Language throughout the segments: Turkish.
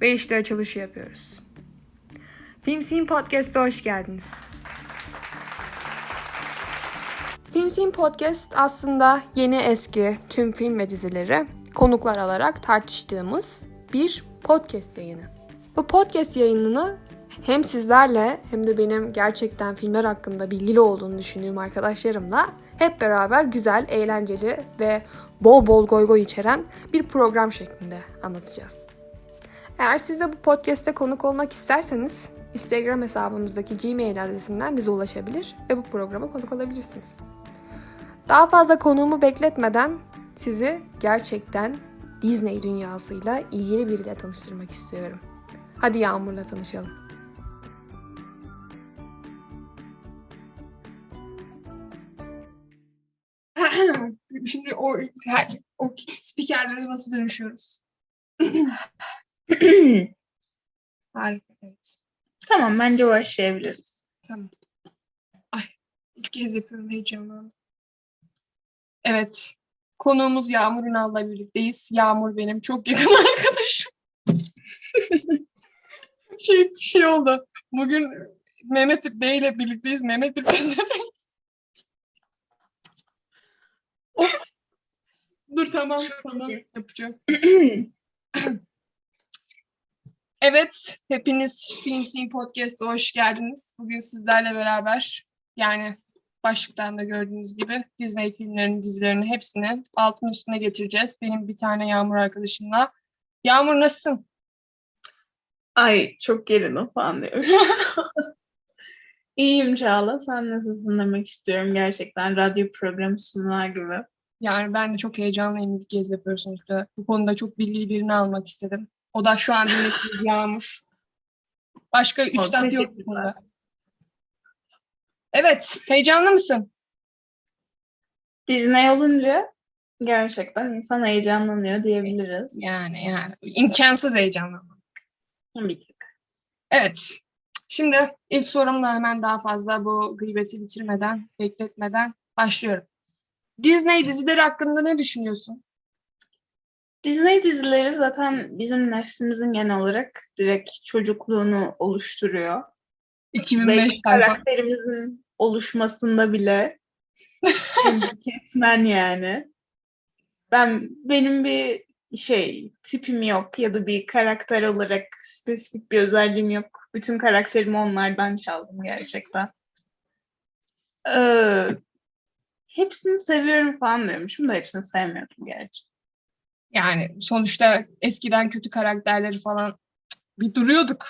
ve işte açılışı yapıyoruz. Film Podcast'a hoş geldiniz. Film Podcast aslında yeni eski tüm film ve dizileri konuklar alarak tartıştığımız bir podcast yayını. Bu podcast yayınını hem sizlerle hem de benim gerçekten filmler hakkında bilgili olduğunu düşündüğüm arkadaşlarımla hep beraber güzel, eğlenceli ve bol bol goy goy içeren bir program şeklinde anlatacağız. Eğer siz de bu podcast'te konuk olmak isterseniz Instagram hesabımızdaki Gmail adresinden bize ulaşabilir ve bu programa konuk olabilirsiniz. Daha fazla konuğumu bekletmeden sizi gerçekten Disney dünyasıyla ilgili biriyle tanıştırmak istiyorum. Hadi Yağmur'la tanışalım. Şimdi o, o spikerlere nasıl dönüşüyoruz? Harika. Evet. tamam bence başlayabiliriz. Tamam. Ay ilk kez yapıyorum heyecanlandım. Evet. Konuğumuz Yağmur Ünal'la birlikteyiz. Yağmur benim çok yakın arkadaşım. şey, şey oldu. Bugün Mehmet Bey ile birlikteyiz. Mehmet bir. Dur tamam tamam yapacağım. Evet, hepiniz Film Scene Podcast'a hoş geldiniz. Bugün sizlerle beraber yani başlıktan da gördüğünüz gibi Disney filmlerinin, dizilerinin hepsini altın üstüne getireceğiz. Benim bir tane Yağmur arkadaşımla. Yağmur nasılsın? Ay çok gerildim falan diyor. İyiyim Çağla. Sen nasılsın demek istiyorum gerçekten. Radyo programı sunular gibi. Yani ben de çok heyecanlıyım ilk kez yapıyoruz sonuçta. Bu konuda çok bilgili birini almak istedim. O da şu an dinlediğiniz Yağmur. Başka üstad yok bu teşekkürler. konuda. Evet, heyecanlı mısın? Disney olunca gerçekten insan heyecanlanıyor diyebiliriz. Yani yani imkansız heyecanlanma. Bir tık. Evet. Şimdi ilk sorumla hemen daha fazla bu gıybeti bitirmeden, bekletmeden başlıyorum. Disney dizileri hakkında ne düşünüyorsun? Disney dizileri zaten bizim neslimizin genel olarak direkt çocukluğunu oluşturuyor. 2005 Belki karakterimizin oluşmasında bile kesmen yani. Ben benim bir şey tipim yok ya da bir karakter olarak spesifik bir özelliğim yok. Bütün karakterimi onlardan çaldım gerçekten. Ee, hepsini seviyorum falan diyormuşum da hepsini sevmiyordum gerçi. Yani sonuçta eskiden kötü karakterleri falan bir duruyorduk.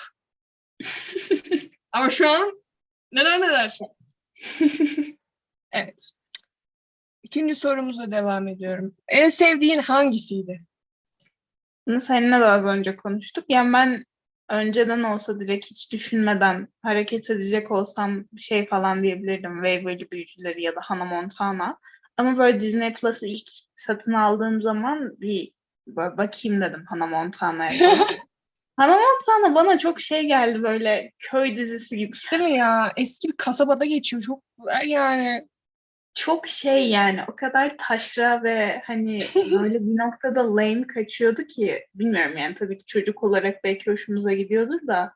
Ama şu an neler neler. Evet. İkinci sorumuzla devam ediyorum. En sevdiğin hangisiydi? Bunu seninle de az önce konuştuk. Yani ben önceden olsa direkt hiç düşünmeden hareket edecek olsam bir şey falan diyebilirdim. Waverly Büyücüleri ya da Hannah Montana. Ama böyle Disney Plus'ı ilk satın aldığım zaman bir böyle bakayım dedim Hannah Montana'ya. Hannah Montana bana çok şey geldi böyle köy dizisi gibi. Değil mi ya? Eski bir kasabada geçiyor. Çok yani Çok şey yani o kadar taşra ve hani böyle bir noktada lame kaçıyordu ki bilmiyorum yani tabii ki çocuk olarak belki hoşumuza gidiyordur da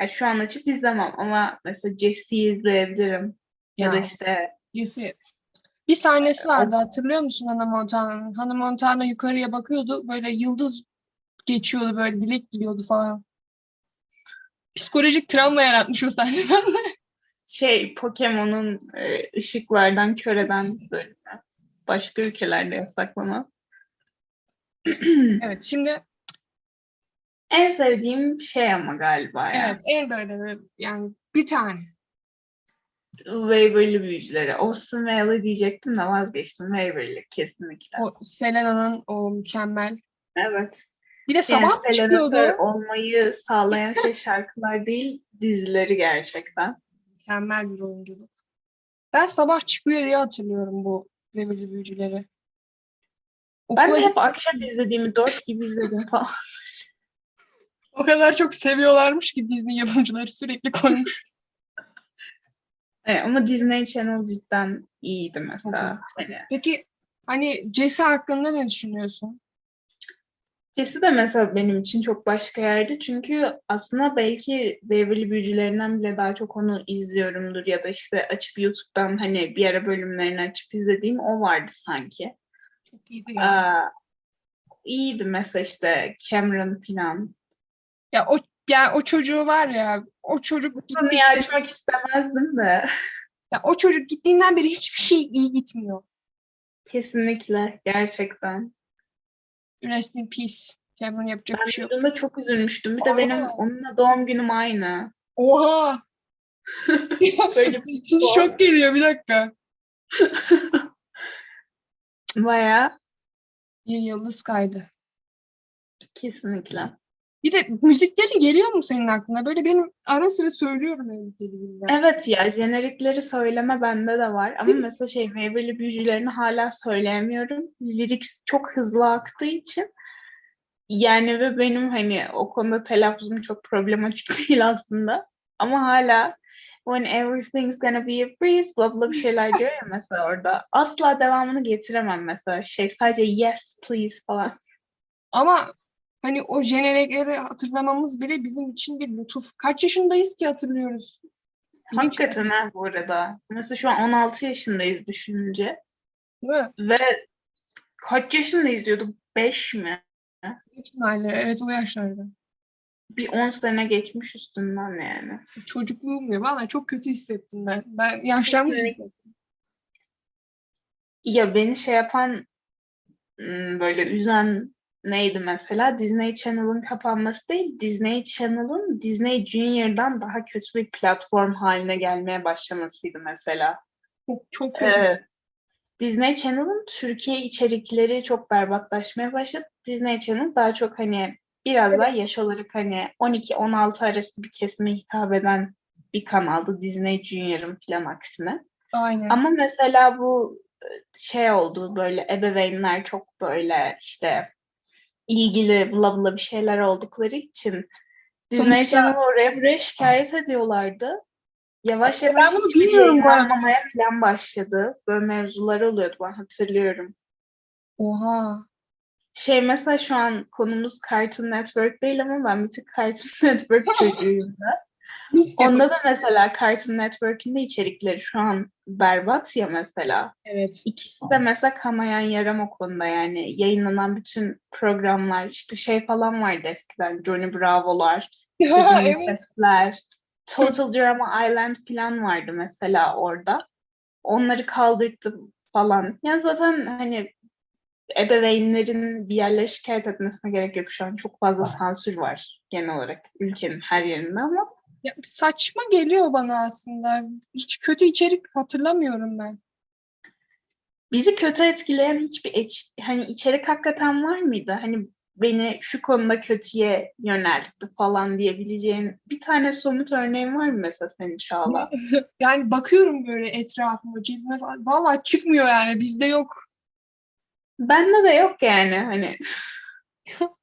yani şu an açıp izlemem ama mesela Jesse'yi izleyebilirim ya, da Ya. işte Yesi. Bir sahnesi vardı hatırlıyor musun Hannah Montana'nın? Hannah Montana yukarıya bakıyordu böyle yıldız geçiyordu böyle dilek diliyordu falan. Psikolojik travma yaratmış o sahne bende. şey Pokemon'un e, ışıklardan kör eden bölümü başka ülkelerde yasaklanan. Evet şimdi En sevdiğim şey ama galiba evet en böyle yani bir tane. Waverly Büyücüleri. Austin Ella diyecektim de vazgeçtim. Waverly kesinlikle. O Selena'nın o mükemmel. Evet. Bir de Yani sabah mı çıkıyordu? olmayı sağlayan şey şarkılar değil, dizileri gerçekten. Mükemmel bir oyunculuk. Ben sabah çıkıyor diye hatırlıyorum bu Beverly Büyücüleri. Ben de hep akşam izlediğimi dört gibi izledim falan. o kadar çok seviyorlarmış ki Disney yapımcıları sürekli koymuş. Evet, ama Disney Channel cidden iyiydi mesela. Hani Peki hani Jesse hakkında ne düşünüyorsun? İkisi de mesela benim için çok başka yerde. Çünkü aslında belki Beverly Büyücülerinden bile daha çok onu izliyorumdur ya da işte açıp YouTube'dan hani bir ara bölümlerini açıp izlediğim o vardı sanki. Çok iyiydi ya. Aa, iyiydi mesela işte Cameron falan. Ya o yani o çocuğu var ya o çocuk Konuyu açmak istemezdim de. ya o çocuk gittiğinden beri hiçbir şey iyi gitmiyor. Kesinlikle gerçekten. Rest in peace. Cameron yapacak Ben bir şey yok. duyduğumda çok üzülmüştüm. Bir de Aa. benim onunla doğum günüm aynı. Oha! Böyle İkinci şok geliyor bir dakika. bayağı Bir yıldız kaydı. kesinlikle. Bir de müzikleri geliyor mu senin aklına? Böyle benim ara sıra söylüyorum diliyle. Evet ya jenerikleri söyleme bende de var ama mesela şey Waverly Büyücülerini hala söyleyemiyorum. Lyrics çok hızlı aktığı için yani ve benim hani o konuda telaffuzum çok problematik değil aslında. Ama hala when everything's gonna be a breeze bla bla bir şeyler diyor ya mesela orada. Asla devamını getiremem mesela. Şey sadece yes please falan. Ama hani o jenerikleri hatırlamamız bile bizim için bir lütuf. Kaç yaşındayız ki hatırlıyoruz. Bilinç- Hakikaten ha bu arada. Mesela şu an 16 yaşındayız düşününce. Değil mi? Ve kaç yaşında izliyorduk? 5 mi? İhtimalle evet o yaşlarda. Bir 10 sene geçmiş üstünden yani. Çocukluğum ya. Valla çok kötü hissettim ben. Ben yaşlanmış hissettim. Ya beni şey yapan ım, böyle üzen neydi mesela? Disney Channel'ın kapanması değil, Disney Channel'ın Disney Junior'dan daha kötü bir platform haline gelmeye başlamasıydı mesela. Çok, çok kötü. Ee, Disney Channel'ın Türkiye içerikleri çok berbatlaşmaya başladı. Disney Channel daha çok hani biraz daha yaş olarak hani 12-16 arası bir kesime hitap eden bir kanaldı Disney Junior'ın falan aksine. Aynen. Ama mesela bu e, şey oldu böyle ebeveynler çok böyle işte ilgili bla bla bir şeyler oldukları için Disney Channel oraya buraya şikayet ediyorlardı. Yavaş yavaş bunu hiçbiri bilmiyorum bu arada. falan başladı. Böyle mevzular oluyordu ben hatırlıyorum. Oha. Şey mesela şu an konumuz Cartoon Network değil ama ben bir tık Cartoon Network çocuğuyum da. Onda da mesela Cartoon Network'ün de içerikleri şu an berbat ya mesela. Evet. İkisi de mesela kanayan yaram o konuda yani yayınlanan bütün programlar işte şey falan vardı eskiden Johnny Bravo'lar, evet. Sesler, Total Drama Island falan vardı mesela orada. Onları kaldırdım falan. Ya zaten hani ebeveynlerin bir yerlere şikayet etmesine gerek yok. Şu an çok fazla sansür var genel olarak ülkenin her yerinde ama Ya, saçma geliyor bana aslında. Hiç kötü içerik hatırlamıyorum ben. bizi kötü etkileyen hiçbir eç- hani içerik hakikaten var mıydı? Hani beni şu konuda kötüye yöneltti falan diyebileceğin bir tane somut örneğin var mı mesela senin Çağla? Yani bakıyorum böyle etrafıma, cebime falan. Valla çıkmıyor yani. Bizde yok. Bende de yok yani hani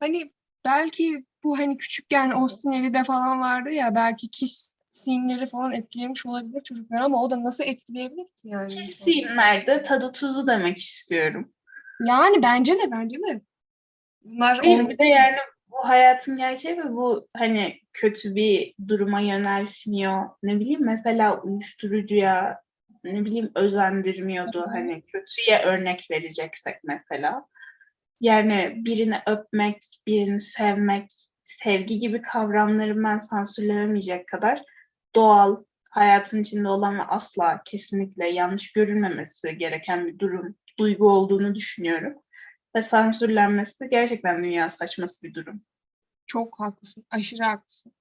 Hani belki bu hani küçükken Austin Eli'de falan vardı ya belki kiss scene'leri falan etkilemiş olabilir çocuklar ama o da nasıl etkileyebilir ki yani? kesinlerde tadı tuzu demek istiyorum. Yani bence de bence de. Bunlar bir de yani bu hayatın gerçeği ve bu hani kötü bir duruma yöneltmiyor. Ne bileyim mesela uyuşturucuya ne bileyim özendirmiyordu. Hı hı. Hani kötüye örnek vereceksek mesela. Yani birini öpmek, birini sevmek, sevgi gibi kavramları ben sansürlememeyecek kadar doğal, hayatın içinde olan ve asla kesinlikle yanlış görülmemesi gereken bir durum, duygu olduğunu düşünüyorum. Ve sansürlenmesi gerçekten dünya saçması bir durum. Çok haklısın. Aşırı haklısın.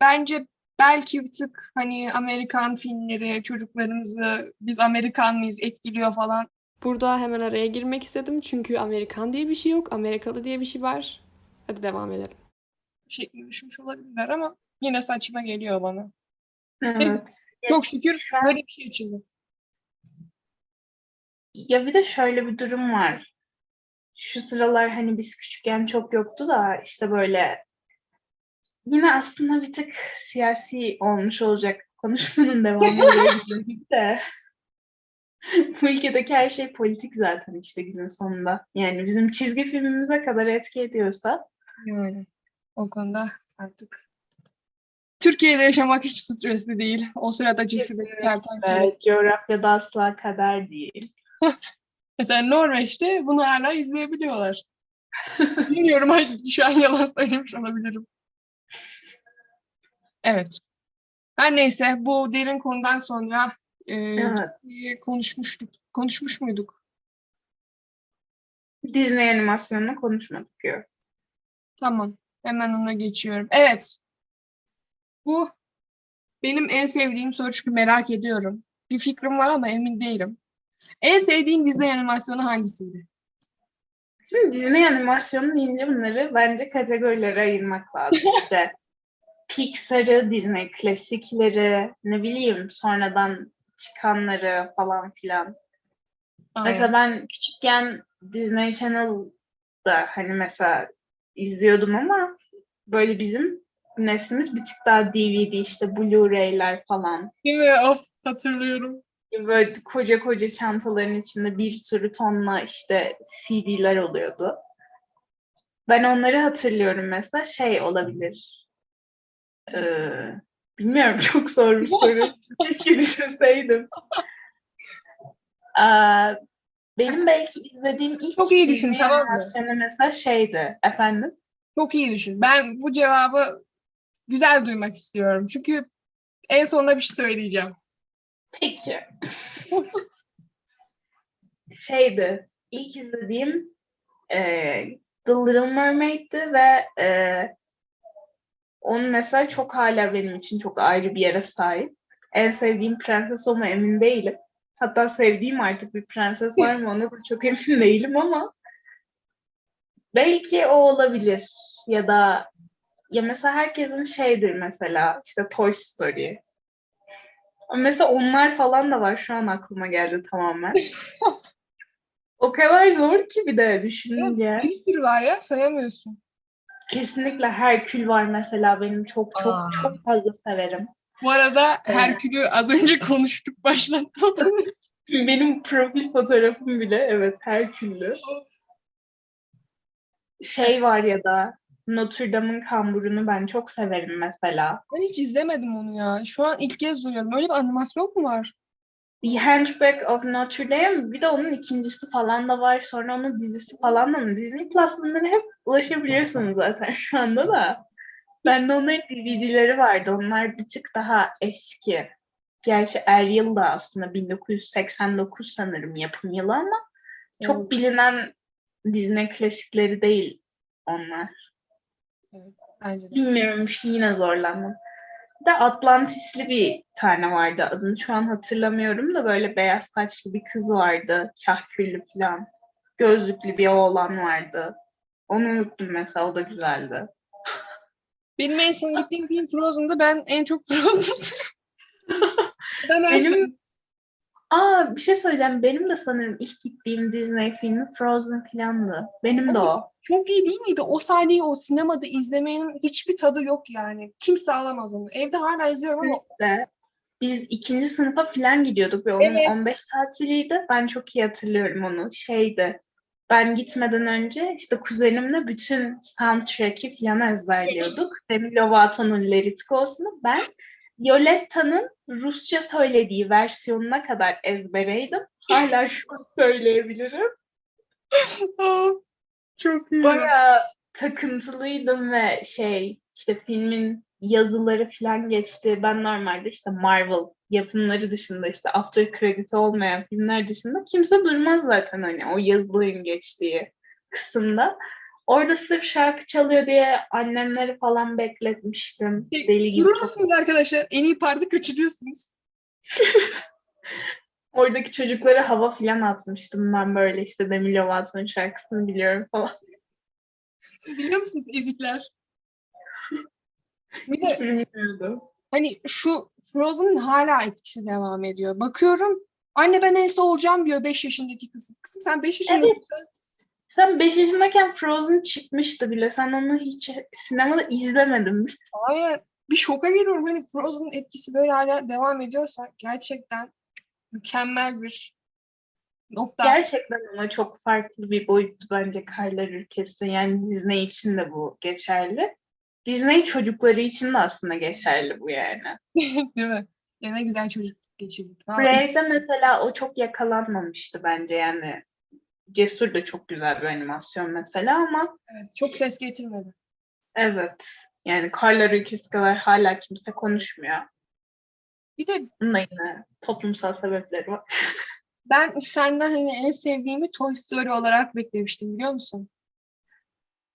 Bence belki bir tık hani Amerikan filmleri çocuklarımızı biz Amerikan mıyız etkiliyor falan. Burada hemen araya girmek istedim çünkü Amerikan diye bir şey yok, Amerikalı diye bir şey var. Hadi devam edelim. Şeklinde düşünmüş olabilirler ama yine saçma geliyor bana. Evet. Çok şükür an- böyle bir şey açıldı. Ya bir de şöyle bir durum var. Şu sıralar hani biz küçükken çok yoktu da işte böyle yine aslında bir tık siyasi olmuş olacak konuşmanın devamı de. Bu ülkedeki her şey politik zaten işte günün sonunda. Yani bizim çizgi filmimize kadar etki ediyorsa Yani o konuda artık Türkiye'de yaşamak hiç stresli değil. O sırada cesedeki kertenkele. e, coğrafyada asla kader değil. Mesela Norveç'te bunu hala izleyebiliyorlar. Bilmiyorum şu an yalan söylemiş olabilirim. Evet. Her neyse bu derin konudan sonra e, Evet. Konuşmuştuk. Konuşmuş muyduk? Disney animasyonunu konuşmadık yok. Tamam. Hemen ona geçiyorum. Evet. Bu benim en sevdiğim soru çünkü merak ediyorum. Bir fikrim var ama emin değilim. En sevdiğin Disney animasyonu hangisiydi? Şimdi Disney animasyonu deyince bunları bence kategorilere ayırmak lazım. İşte Pixar'ı, Disney klasikleri, ne bileyim sonradan çıkanları falan filan. Mesela ben küçükken Disney Channel'da hani mesela izliyordum ama böyle bizim neslimiz bir tık daha DVD işte Blu-ray'ler falan. Değil mi? Of hatırlıyorum. Böyle koca koca çantaların içinde bir sürü tonla işte CD'ler oluyordu. Ben onları hatırlıyorum mesela şey olabilir. Ee, bilmiyorum çok zor bir soru. Keşke düşünseydim. Aa, benim belki izlediğim ilk Çok iyi düşün, tamam mı? animasyonu mesela şeydi. Efendim? Çok iyi düşün. Ben bu cevabı güzel duymak istiyorum. Çünkü en sonunda bir şey söyleyeceğim. Peki. Şeydi. ilk izlediğim e, The Little Mermaid'di ve e, onun mesela çok hala benim için çok ayrı bir yere sahip. En sevdiğim prenses o mu emin değilim. Hatta sevdiğim artık bir prenses var mı ona da çok emin değilim ama belki o olabilir. Ya da ya mesela herkesin şeydir mesela işte Toy Story. Mesela onlar falan da var şu an aklıma geldi tamamen. o kadar zor ki bir de düşününce. Bir sürü var ya sayamıyorsun. Kesinlikle Herkül var mesela benim çok çok Aa. çok fazla severim. Bu arada. Herkül'ü az önce konuştuk başlatmadan. Benim profil fotoğrafım bile evet Herküllü. Şey var ya da Notre Dame'ın kamburunu ben çok severim mesela. Ben hiç izlemedim onu ya. Şu an ilk kez duyuyorum. Öyle bir animasyon mu var? The Hunchback of Notre Dame bir de onun ikincisi falan da var. Sonra onun dizisi falan da mı? Disney Plus bunları hep ulaşabiliyorsunuz zaten şu anda da. Bende onların DVD'leri vardı. Onlar bir tık daha eski. Gerçi er yıl da aslında 1989 sanırım yapım yılı ama çok Evet. bilinen Disney klasikleri değil onlar. Bence de. Bilmiyorum yine zorlandım. Bir de Atlantisli bir tane vardı. Adını şu an hatırlamıyorum da böyle beyaz saçlı bir kız vardı. Kahküllü falan. Gözlüklü bir oğlan vardı. Onu unuttum mesela. O da güzeldi. Benim en son gittiğim film Frozen'dı. Ben en çok Frozen. ben en Benim- Aa bir şey söyleyeceğim. Benim de sanırım ilk gittiğim Disney filmi Frozen falandı. Benim de o. çok iyi değil miydi? O sahneyi o sinemada izlemenin hiçbir tadı yok yani. Kimse alamaz onu. Evde hala izliyorum ama de biz ikinci sınıfa falan gidiyorduk ve onun Evet. 15 tatiliydi. Ben çok iyi hatırlıyorum onu. Şeydi. Ben gitmeden önce işte kuzenimle bütün soundtrack'i falan ezberliyorduk. Demi Lovato'nun Let It Go'sunu ben Violetta'nın Rusça söylediği versiyonuna kadar ezbereydim. Hala şu söyleyebilirim. Çok iyi. Bayağı takıntılıydım ve şey işte filmin yazıları falan geçti. Ben normalde işte Marvel yapımları dışında işte after credit olmayan filmler dışında kimse durmaz zaten hani o yazıların geçtiği kısımda. Orada sırf şarkı çalıyor diye annemleri falan bekletmiştim. Peki, Deli gibi. Durur musunuz arkadaşlar? En iyi parti kaçırıyorsunuz. Oradaki çocuklara hava falan atmıştım ben böyle işte Demi Lovato'nun şarkısını biliyorum falan. Siz biliyor musunuz ezikler? Bir de bilmiyordum. Hani şu Frozen'ın hala etkisi devam ediyor. Bakıyorum anne ben Elsa olacağım diyor 5 yaşındaki kız. Kızım sen 5 yaşındasın. Sen 5 yaşındayken Frozen çıkmıştı bile. Sen onu hiç sinemada izlemedin mi? Hayır. Bir şoka geliyorum. Hani Frozen'ın etkisi böyle hala devam ediyorsa gerçekten mükemmel bir Nokta. Gerçekten ama çok farklı bir boyuttu bence Karlar Ülkesi. Yani Disney için de bu geçerli. Disney çocukları için de aslında geçerli bu yani. Değil mi? Ya ne güzel çocuk geçirdik. Brave'de mesela o çok yakalanmamıştı bence yani. Cesur da çok güzel bir animasyon mesela ama evet, çok ses getirmedi. evet yani Karlar Ülkesi kadar hala kimse konuşmuyor. Bir de Bunun da yine toplumsal sebepleri var. ben senden hani en sevdiğimi Toy Story olarak beklemiştim biliyor musun?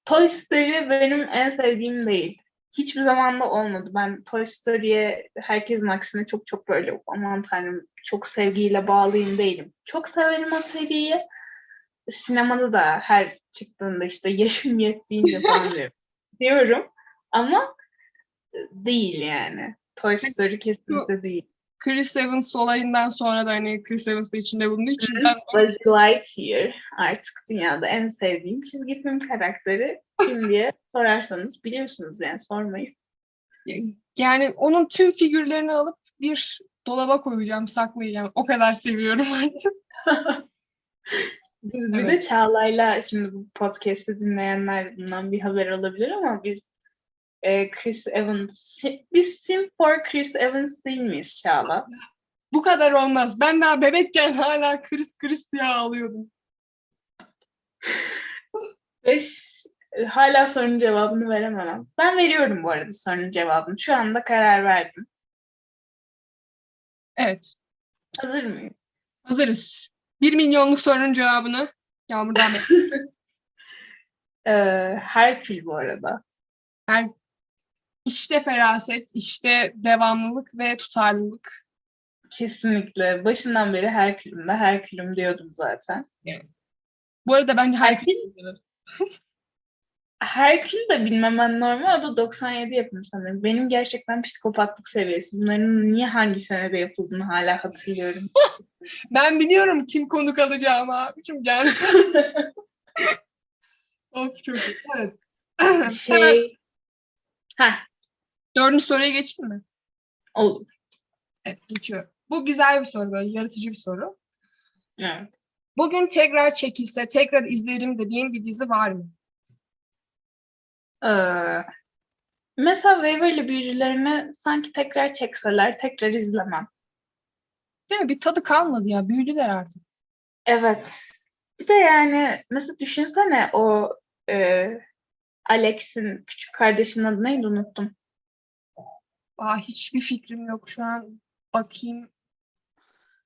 Toy Story benim en sevdiğim değil. Hiçbir zaman da olmadı. Ben Toy Story'ye herkesin aksine çok çok böyle aman tanrım çok sevgiyle bağlıyım değilim. Çok severim o seriyi. Sinemada da her çıktığında işte yaşım yettiğince falan diyorum. diyorum. Ama değil yani. Toy Story kesinlikle değil. Chris Evans olayından sonra da hani Chris Evans da içinde bulunduğu için ben Buzz Lightyear artık dünyada en sevdiğim çizgi film karakteri kim diye sorarsanız biliyorsunuz yani sormayın. yani onun tüm figürlerini alıp bir dolaba koyacağım, saklayacağım. O kadar seviyorum artık. Biz bir Evet. de Çağla'yla şimdi bu podcast'i dinleyenler bundan bir haber alabilir ama biz e, Chris Evans, biz Sim for Chris Evans değil miyiz Çağla? Bu kadar olmaz. Ben daha bebekken hala Chris Chris diye ağlıyordum. Ve ş- e, hala sorunun cevabını veremem. Ben veriyorum bu arada sorunun cevabını. Şu anda karar verdim. Evet. Hazır mıyım? Hazırız. Bir milyonluk sorunun cevabını Yağmur'dan bekliyorum. Ee, Herkül bu arada. Her işte feraset, işte devamlılık ve tutarlılık. Kesinlikle. Başından beri Herkül'üm de Herkül'üm diyordum zaten. Bu arada bence herkes Herkül, Herkül de bilmemen normal. O da 97 yapımı sanırım. Benim gerçekten psikopatlık seviyesi. Bunların niye hangi senede yapıldığını hala hatırlıyorum. Ben biliyorum kim konuk alacağım abicim gel. of çok iyi. Evet. Hemen şey... Dördüncü soruya geçeyim mi? olur. Evet geçiyorum. Bu güzel bir soru böyle yaratıcı bir soru. Evet. Bugün tekrar çekilse tekrar izlerim dediğim bir dizi var mı? Ee, mesela Waverly Büyücülerini sanki tekrar çekseler tekrar izlemem. Değil mi? Bir tadı kalmadı ya. Büyüdüler artık. Evet. Bir de yani mesela düşünsene o e, Alex'in küçük kardeşinin adı neydi unuttum. Aa, hiçbir fikrim yok şu an. Bakayım.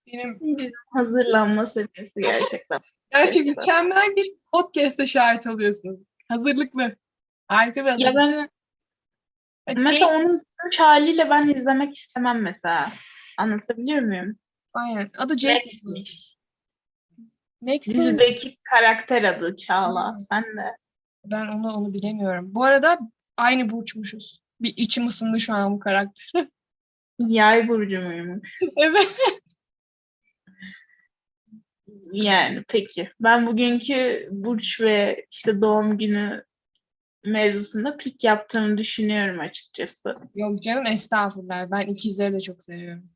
Benim hazırlanma seviyesi gerçekten. gerçek Gerçekten. mükemmel bir podcast'e şahit oluyorsunuz. Hazırlıklı. Harika bir Ya hazırlık. ben mesela onun üç haliyle ben izlemek istemem mesela. Anlatabiliyor muyum? Aynen. Adı Jake. Max'miş. Max mi? Dizideki karakter adı Çağla. Sen de. Ben onu onu bilemiyorum. Bu arada aynı burçmuşuz. Bir içim ısındı şu an bu karakter. Yay burcu muymuş? evet. Yani peki. Ben bugünkü burç ve işte doğum günü mevzusunda pik yaptığımı düşünüyorum açıkçası. Yok canım estağfurullah. Ben ikizleri de çok seviyorum.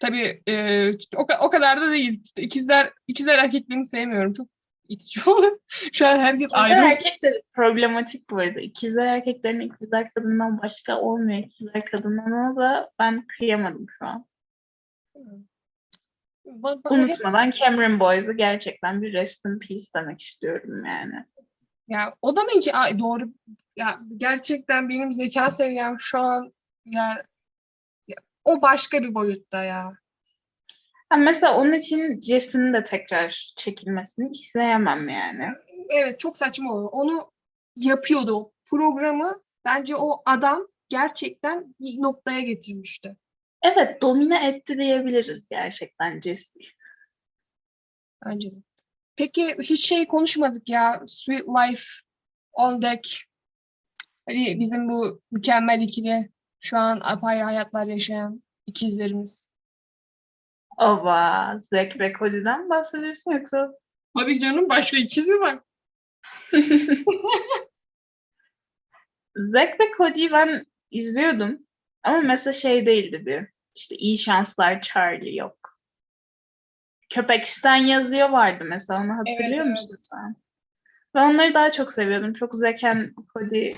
Tabii e, o, o kadar da değil. İkizler ikizler erkeklerini sevmiyorum. Çok itici olur. Şu an herkes İkizler ayrı. erkekleri problematik bu arada. İkizler erkeklerin ikizler kadından başka olmuyor. İkizler kadınlarına da ben kıyamadım şu an. Ba- bana hep- Unutmadan Cameron Boyce'ı gerçekten bir rest in peace demek istiyorum yani. ya o da mı ki ay, doğru ya gerçekten benim zeka seviyem şu an ya, ya o başka bir boyutta ya. Ha, mesela onun için Jess'in de tekrar çekilmesini isteyemem yani. Evet çok saçma olur. Onu yapıyordu o programı. Bence o adam gerçekten bir noktaya getirmişti. Evet domine etti diyebiliriz gerçekten Jess'i. Bence de. Peki hiç şey konuşmadık ya. Sweet Life on Deck. Hani bizim bu mükemmel ikili şu an apayrı hayatlar yaşayan ikizlerimiz. Ova, Zack ve Cody'den bahsediyorsun yoksa? Tabii canım başka ikiz mi var? Zack ve Cody'yi ben izliyordum. Ama mesela şey değildi bir. İşte iyi şanslar Charlie yok. Köpekistan yazıyor vardı mesela onu hatırlıyor Evet, musun sen? Ve onları daha çok seviyordum. Çok Zeken Cody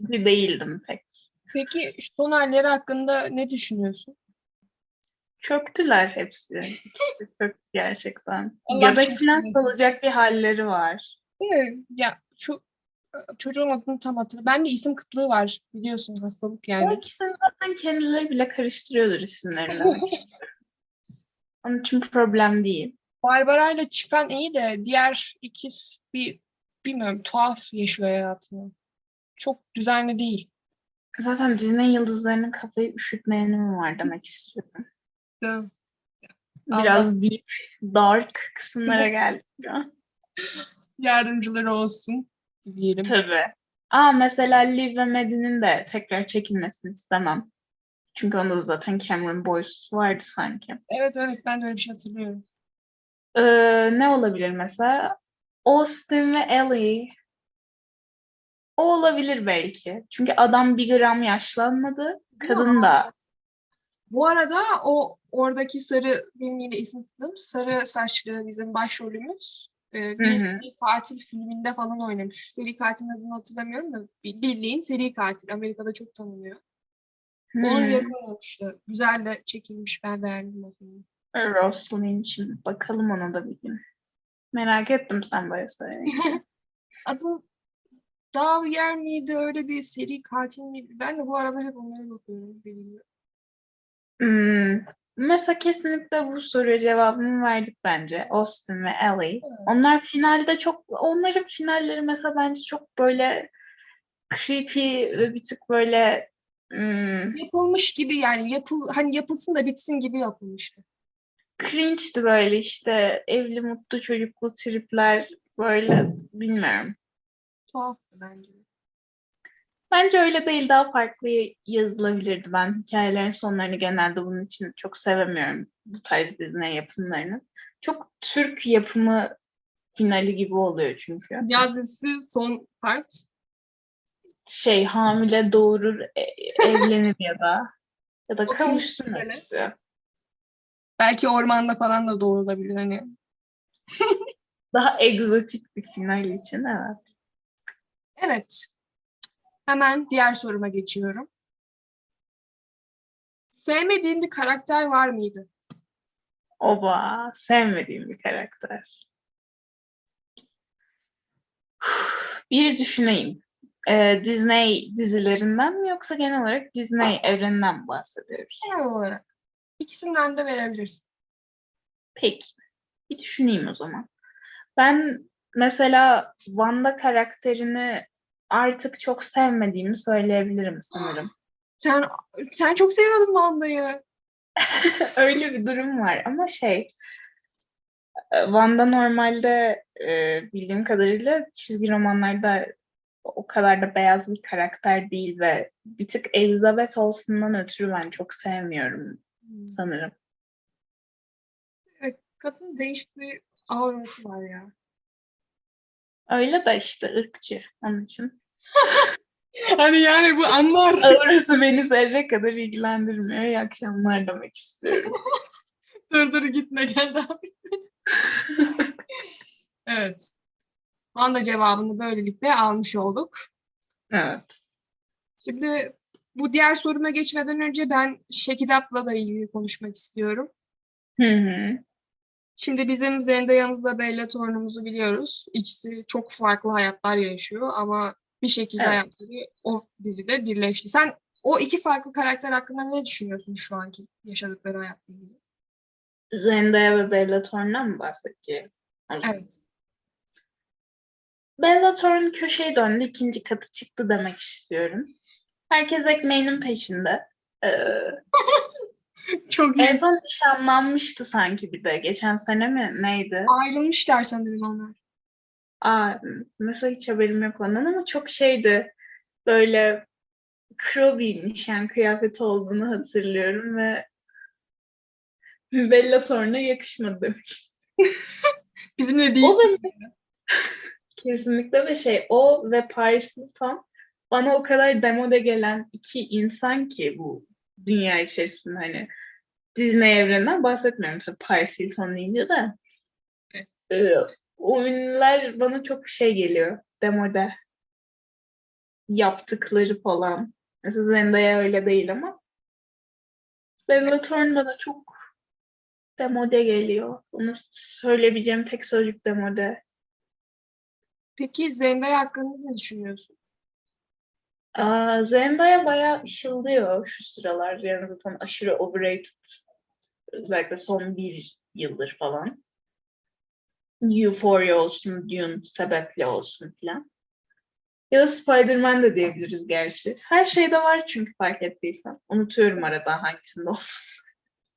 değildim pek. Peki şu son halleri hakkında ne düşünüyorsun? Çöktüler hepsi. İkisi de Çöktü gerçekten. Allah Göbek falan salacak bir halleri var. Değil mi? Ya şu çocuğun adını tam hatırlamıyorum. Bende isim kıtlığı var biliyorsun hastalık O yani. ikisini zaten kendileri bile karıştırıyordur isimlerini. Onun için problem değil. Barbara ile çıkan iyi de diğer ikiz bir bilmiyorum tuhaf yaşıyor hayatını. Çok düzenli değil. Zaten Disney yıldızlarının kafayı üşütmeyeni mi var demek istiyorum. Biraz deep, dark kısımlara geldik. Yardımcıları olsun diyelim. Tabii. Aa mesela Liv ve Maddie'nin de tekrar çekilmesini istemem. Çünkü onda da zaten Cameron Boyce vardı sanki. Evet evet ben de öyle bir şey hatırlıyorum. Ee, ne olabilir mesela? Austin ve Ellie. O olabilir belki. Çünkü adam bir gram yaşlanmadı. Kadın da. Bu arada o oradaki sarı yine isim tuttum. Sarı saçlı bizim başrolümüz. e, bir Hı hı. seri katil filminde falan oynamış. Seri katilin adını hatırlamıyorum da bi- bildiğin seri katil. Amerika'da çok tanınıyor. Onun Hmm. yerine oynamıştı. Güzel de çekilmiş. Ben beğendim o filmi. Rosalind için bakalım ona da bir gün. Merak ettim sen böyle söyleyince. Adı Davyer miydi? Öyle bir seri katil miydi? Ben de bu aralar hep onlara bakıyorum. Bilmiyorum. Hmm. Mesela kesinlikle bu soruya cevabını verdik bence. Austin ve Ellie. Onlar finalde çok, onların finalleri mesela bence çok böyle creepy ve bir tık böyle hmm, Yapılmış gibi yani yapıl hani yapılsın da bitsin gibi yapılmıştı. cringe'di böyle işte evli mutlu çocuklu tripler böyle bilmiyorum. Tuhaftı bence. Bence öyle değil daha farklı yazılabilirdi. Ben hikayelerin sonlarını genelde bunun için çok sevemiyorum bu tarz Disney yapımlarını. Çok Türk yapımı finali gibi oluyor çünkü. Yaz dizisi son part. Şey hamile doğurur, e- evlenir ya da ya da kavuşsun hepsi. Belki ormanda falan da doğrulabilir hani. Daha egzotik bir final için evet. Evet. Hemen diğer soruma geçiyorum. Sevmediğin bir karakter var mıydı? Oba, sevmediğim bir karakter. Bir düşüneyim. Ee, Disney dizilerinden mi yoksa genel olarak Disney evreninden mi bahsediyoruz? Genel olarak. İkisinden de verebilirsin. Peki. Bir düşüneyim o zaman. Ben mesela Wanda karakterini artık çok sevmediğimi söyleyebilirim sanırım. Sen sen çok seviyordun Wanda'yı. Öyle bir durum var ama şey e, Wanda normalde e, bildiğim kadarıyla çizgi romanlarda o kadar da beyaz bir karakter değil ve bir tık Elizabeth olsundan ötürü ben çok sevmiyorum sanırım. Evet, kadın değişik bir aurası var ya. Öyle de işte ırkçı onun için. Hani yani bu anlar. Orası beni zerre kadar ilgilendirmiyor. İyi akşamlar demek istiyorum. dur dur gitme gel daha bitmedi. evet. Wanda cevabını böylelikle almış olduk. Evet. Şimdi bu diğer soruma geçmeden önce ben Şekidap'la da ilgili konuşmak istiyorum. Hı hı. Şimdi bizim Zendaya'mızla Bella Thorne'umuzu biliyoruz. İkisi çok farklı hayatlar yaşıyor ama bir şekilde Evet. hayatları o dizide birleşti. Sen o iki farklı karakter hakkında ne düşünüyorsun şu anki yaşadıkları hayatla ilgili? Zendaya ve Bella Thorne'dan mı bahsedeceğim? Evet. Bella Thorne köşeye döndü, ikinci katı çıktı demek istiyorum. Herkes ekmeğinin peşinde. Ee, Çok en son nişanlanmıştı sanki bir de. Geçen sene mi? Neydi? Ayrılmışlar sanırım onlar. Aa, mesela hiç haberim yok ondan ama çok şeydi. Böyle kro bir nişan kıyafeti olduğunu hatırlıyorum ve Bella Thorne'a yakışmadı demek. Bizimle değil. O zaman kesinlikle ve şey o ve Paris Hilton bana o kadar demode gelen iki insan ki bu dünya içerisinde hani Disney evreninden bahsetmiyorum tabii Paris Hilton deyince de. Evet. O ünlüler bana çok şey geliyor. Demode. Yaptıkları falan. Mesela Zendaya öyle değil ama. Bella Thorne bana çok demode geliyor. Onu söyleyebileceğim tek sözcük demode. Peki Zendaya hakkında ne düşünüyorsun? Aa, Zendaya bayağı ışıldıyor şu sıralar. Yani zaten aşırı overrated. Özellikle son bir yıldır falan. Euphoria olsun, Dune sebeple olsun filan. Ya da Spider-Man de diyebiliriz gerçi. Her şeyde var çünkü fark ettiysen. Unutuyorum arada hangisinde olduğunu.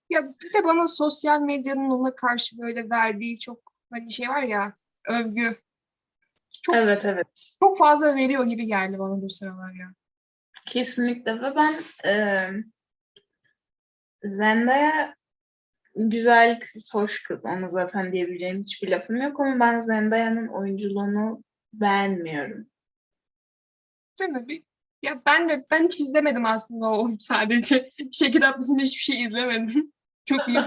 Ya bir de bana sosyal medyanın ona karşı böyle verdiği çok hani şey var ya övgü Çok- Evet evet. çok fazla veriyor gibi geldi bana bu sıralar ya. Kesinlikle ve ben e, Zendaya güzel kız, hoş kız. Ona zaten diyebileceğim hiçbir lafım yok ama ben Zendaya'nın oyunculuğunu beğenmiyorum. Değil mi? Bir, ya ben de ben hiç izlemedim aslında o sadece. Kitap dışında hiçbir şey izlemedim. Çok iyi.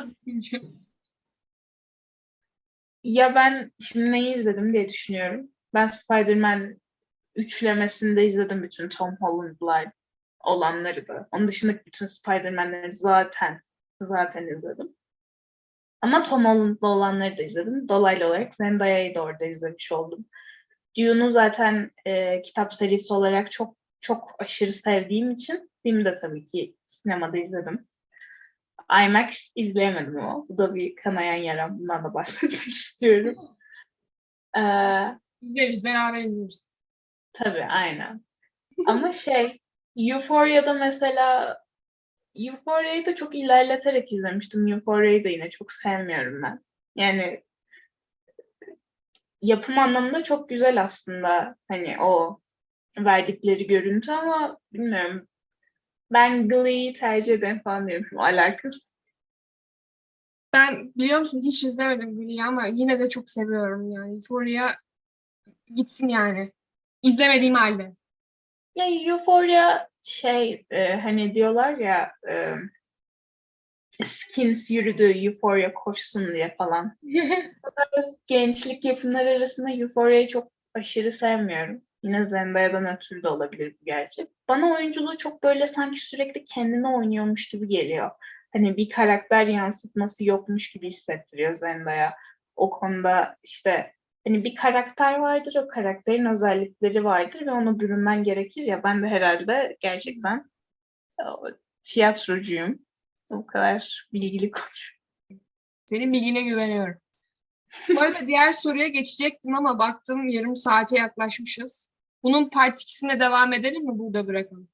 Ya ben şimdi neyi izledim diye düşünüyorum. Ben Spider-Man üçlemesinde izledim bütün Tom Holland'lar olanları da. Onun dışındaki bütün Spider-Man'leri zaten zaten izledim. Ama Tom Holland'lı olanları da izledim. Dolaylı olarak Zendaya'yı da orada izlemiş oldum. Dune'u zaten e, kitap serisi olarak çok çok aşırı sevdiğim için film de tabii ki sinemada izledim. IMAX izleyemedim ama bu da bir kanayan yaram. Bundan da bahsetmek istiyorum. Ee, İzleriz, beraber izleriz. tabii aynen. Ama şey Euphoria'da mesela Euphoria'yı da çok ilerleterek izlemiştim. Euphoria'yı da yine çok sevmiyorum ben. Yani yapım anlamında çok güzel aslında hani o verdikleri görüntü ama bilmiyorum. Ben Glee'yi tercih ederim falan diyorum. Alakası. Ben biliyor musun hiç izlemedim Glee'yi ama yine de çok seviyorum yani. Euphoria gitsin yani. İzlemediğim halde. Ya Euphoria şey e, hani diyorlar ya e, Skins yürüdü Euphoria koşsun diye falan. Gençlik yapımları arasında Euphoria'yı çok aşırı sevmiyorum. Yine Zendaya'dan ötürü de olabilir bu gerçi. Bana oyunculuğu çok böyle sanki sürekli kendini oynuyormuş gibi geliyor. Hani bir karakter yansıtması yokmuş gibi hissettiriyor Zendaya. O konuda işte hani bir karakter vardır, o karakterin özellikleri vardır ve ona bürünmen gerekir ya. Ben de herhalde gerçekten o, tiyatrocuyum. O kadar bilgili konuşuyorum. Senin bilgine güveniyorum. Bu arada diğer soruya geçecektim ama baktım yarım saate yaklaşmışız. Bunun part 2'sine devam edelim mi? Burada bırakalım.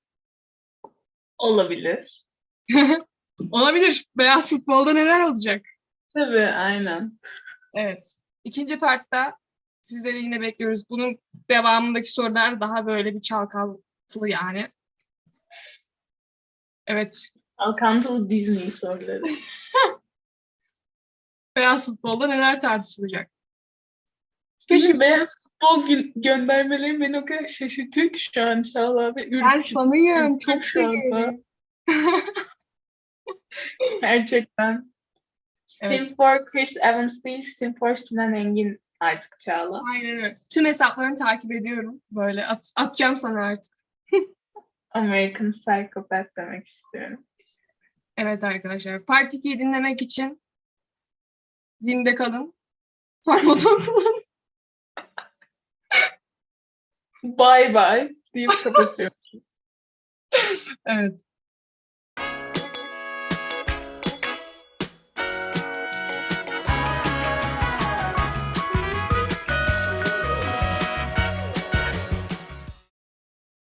Olabilir. Olabilir. Beyaz futbolda neler olacak? Tabii, aynen. Evet. İkinci partta sizleri yine bekliyoruz. Bunun devamındaki sorular daha böyle bir çalkantılı yani. Evet. Alkantılı Disney soruları. Beyaz futbolda neler tartışılacak? Keşke beyaz futbol gö- göndermeleri beni o kadar şaşırtıyor ki şu an Çağla ve Ben fanıyım. Çok seviyorum. Gerçekten. Evet. Sim for Chris Evans değil, Sim for Sinan Engin artık Çağla. Aynen öyle. Tüm hesaplarını takip ediyorum. Böyle at- atacağım sana artık. American Psychopath demek istiyorum. Evet arkadaşlar. Part 2'yi dinlemek için zinde kalın. Farmaton kullanın. Bye bye deyip kapatıyorum. Evet.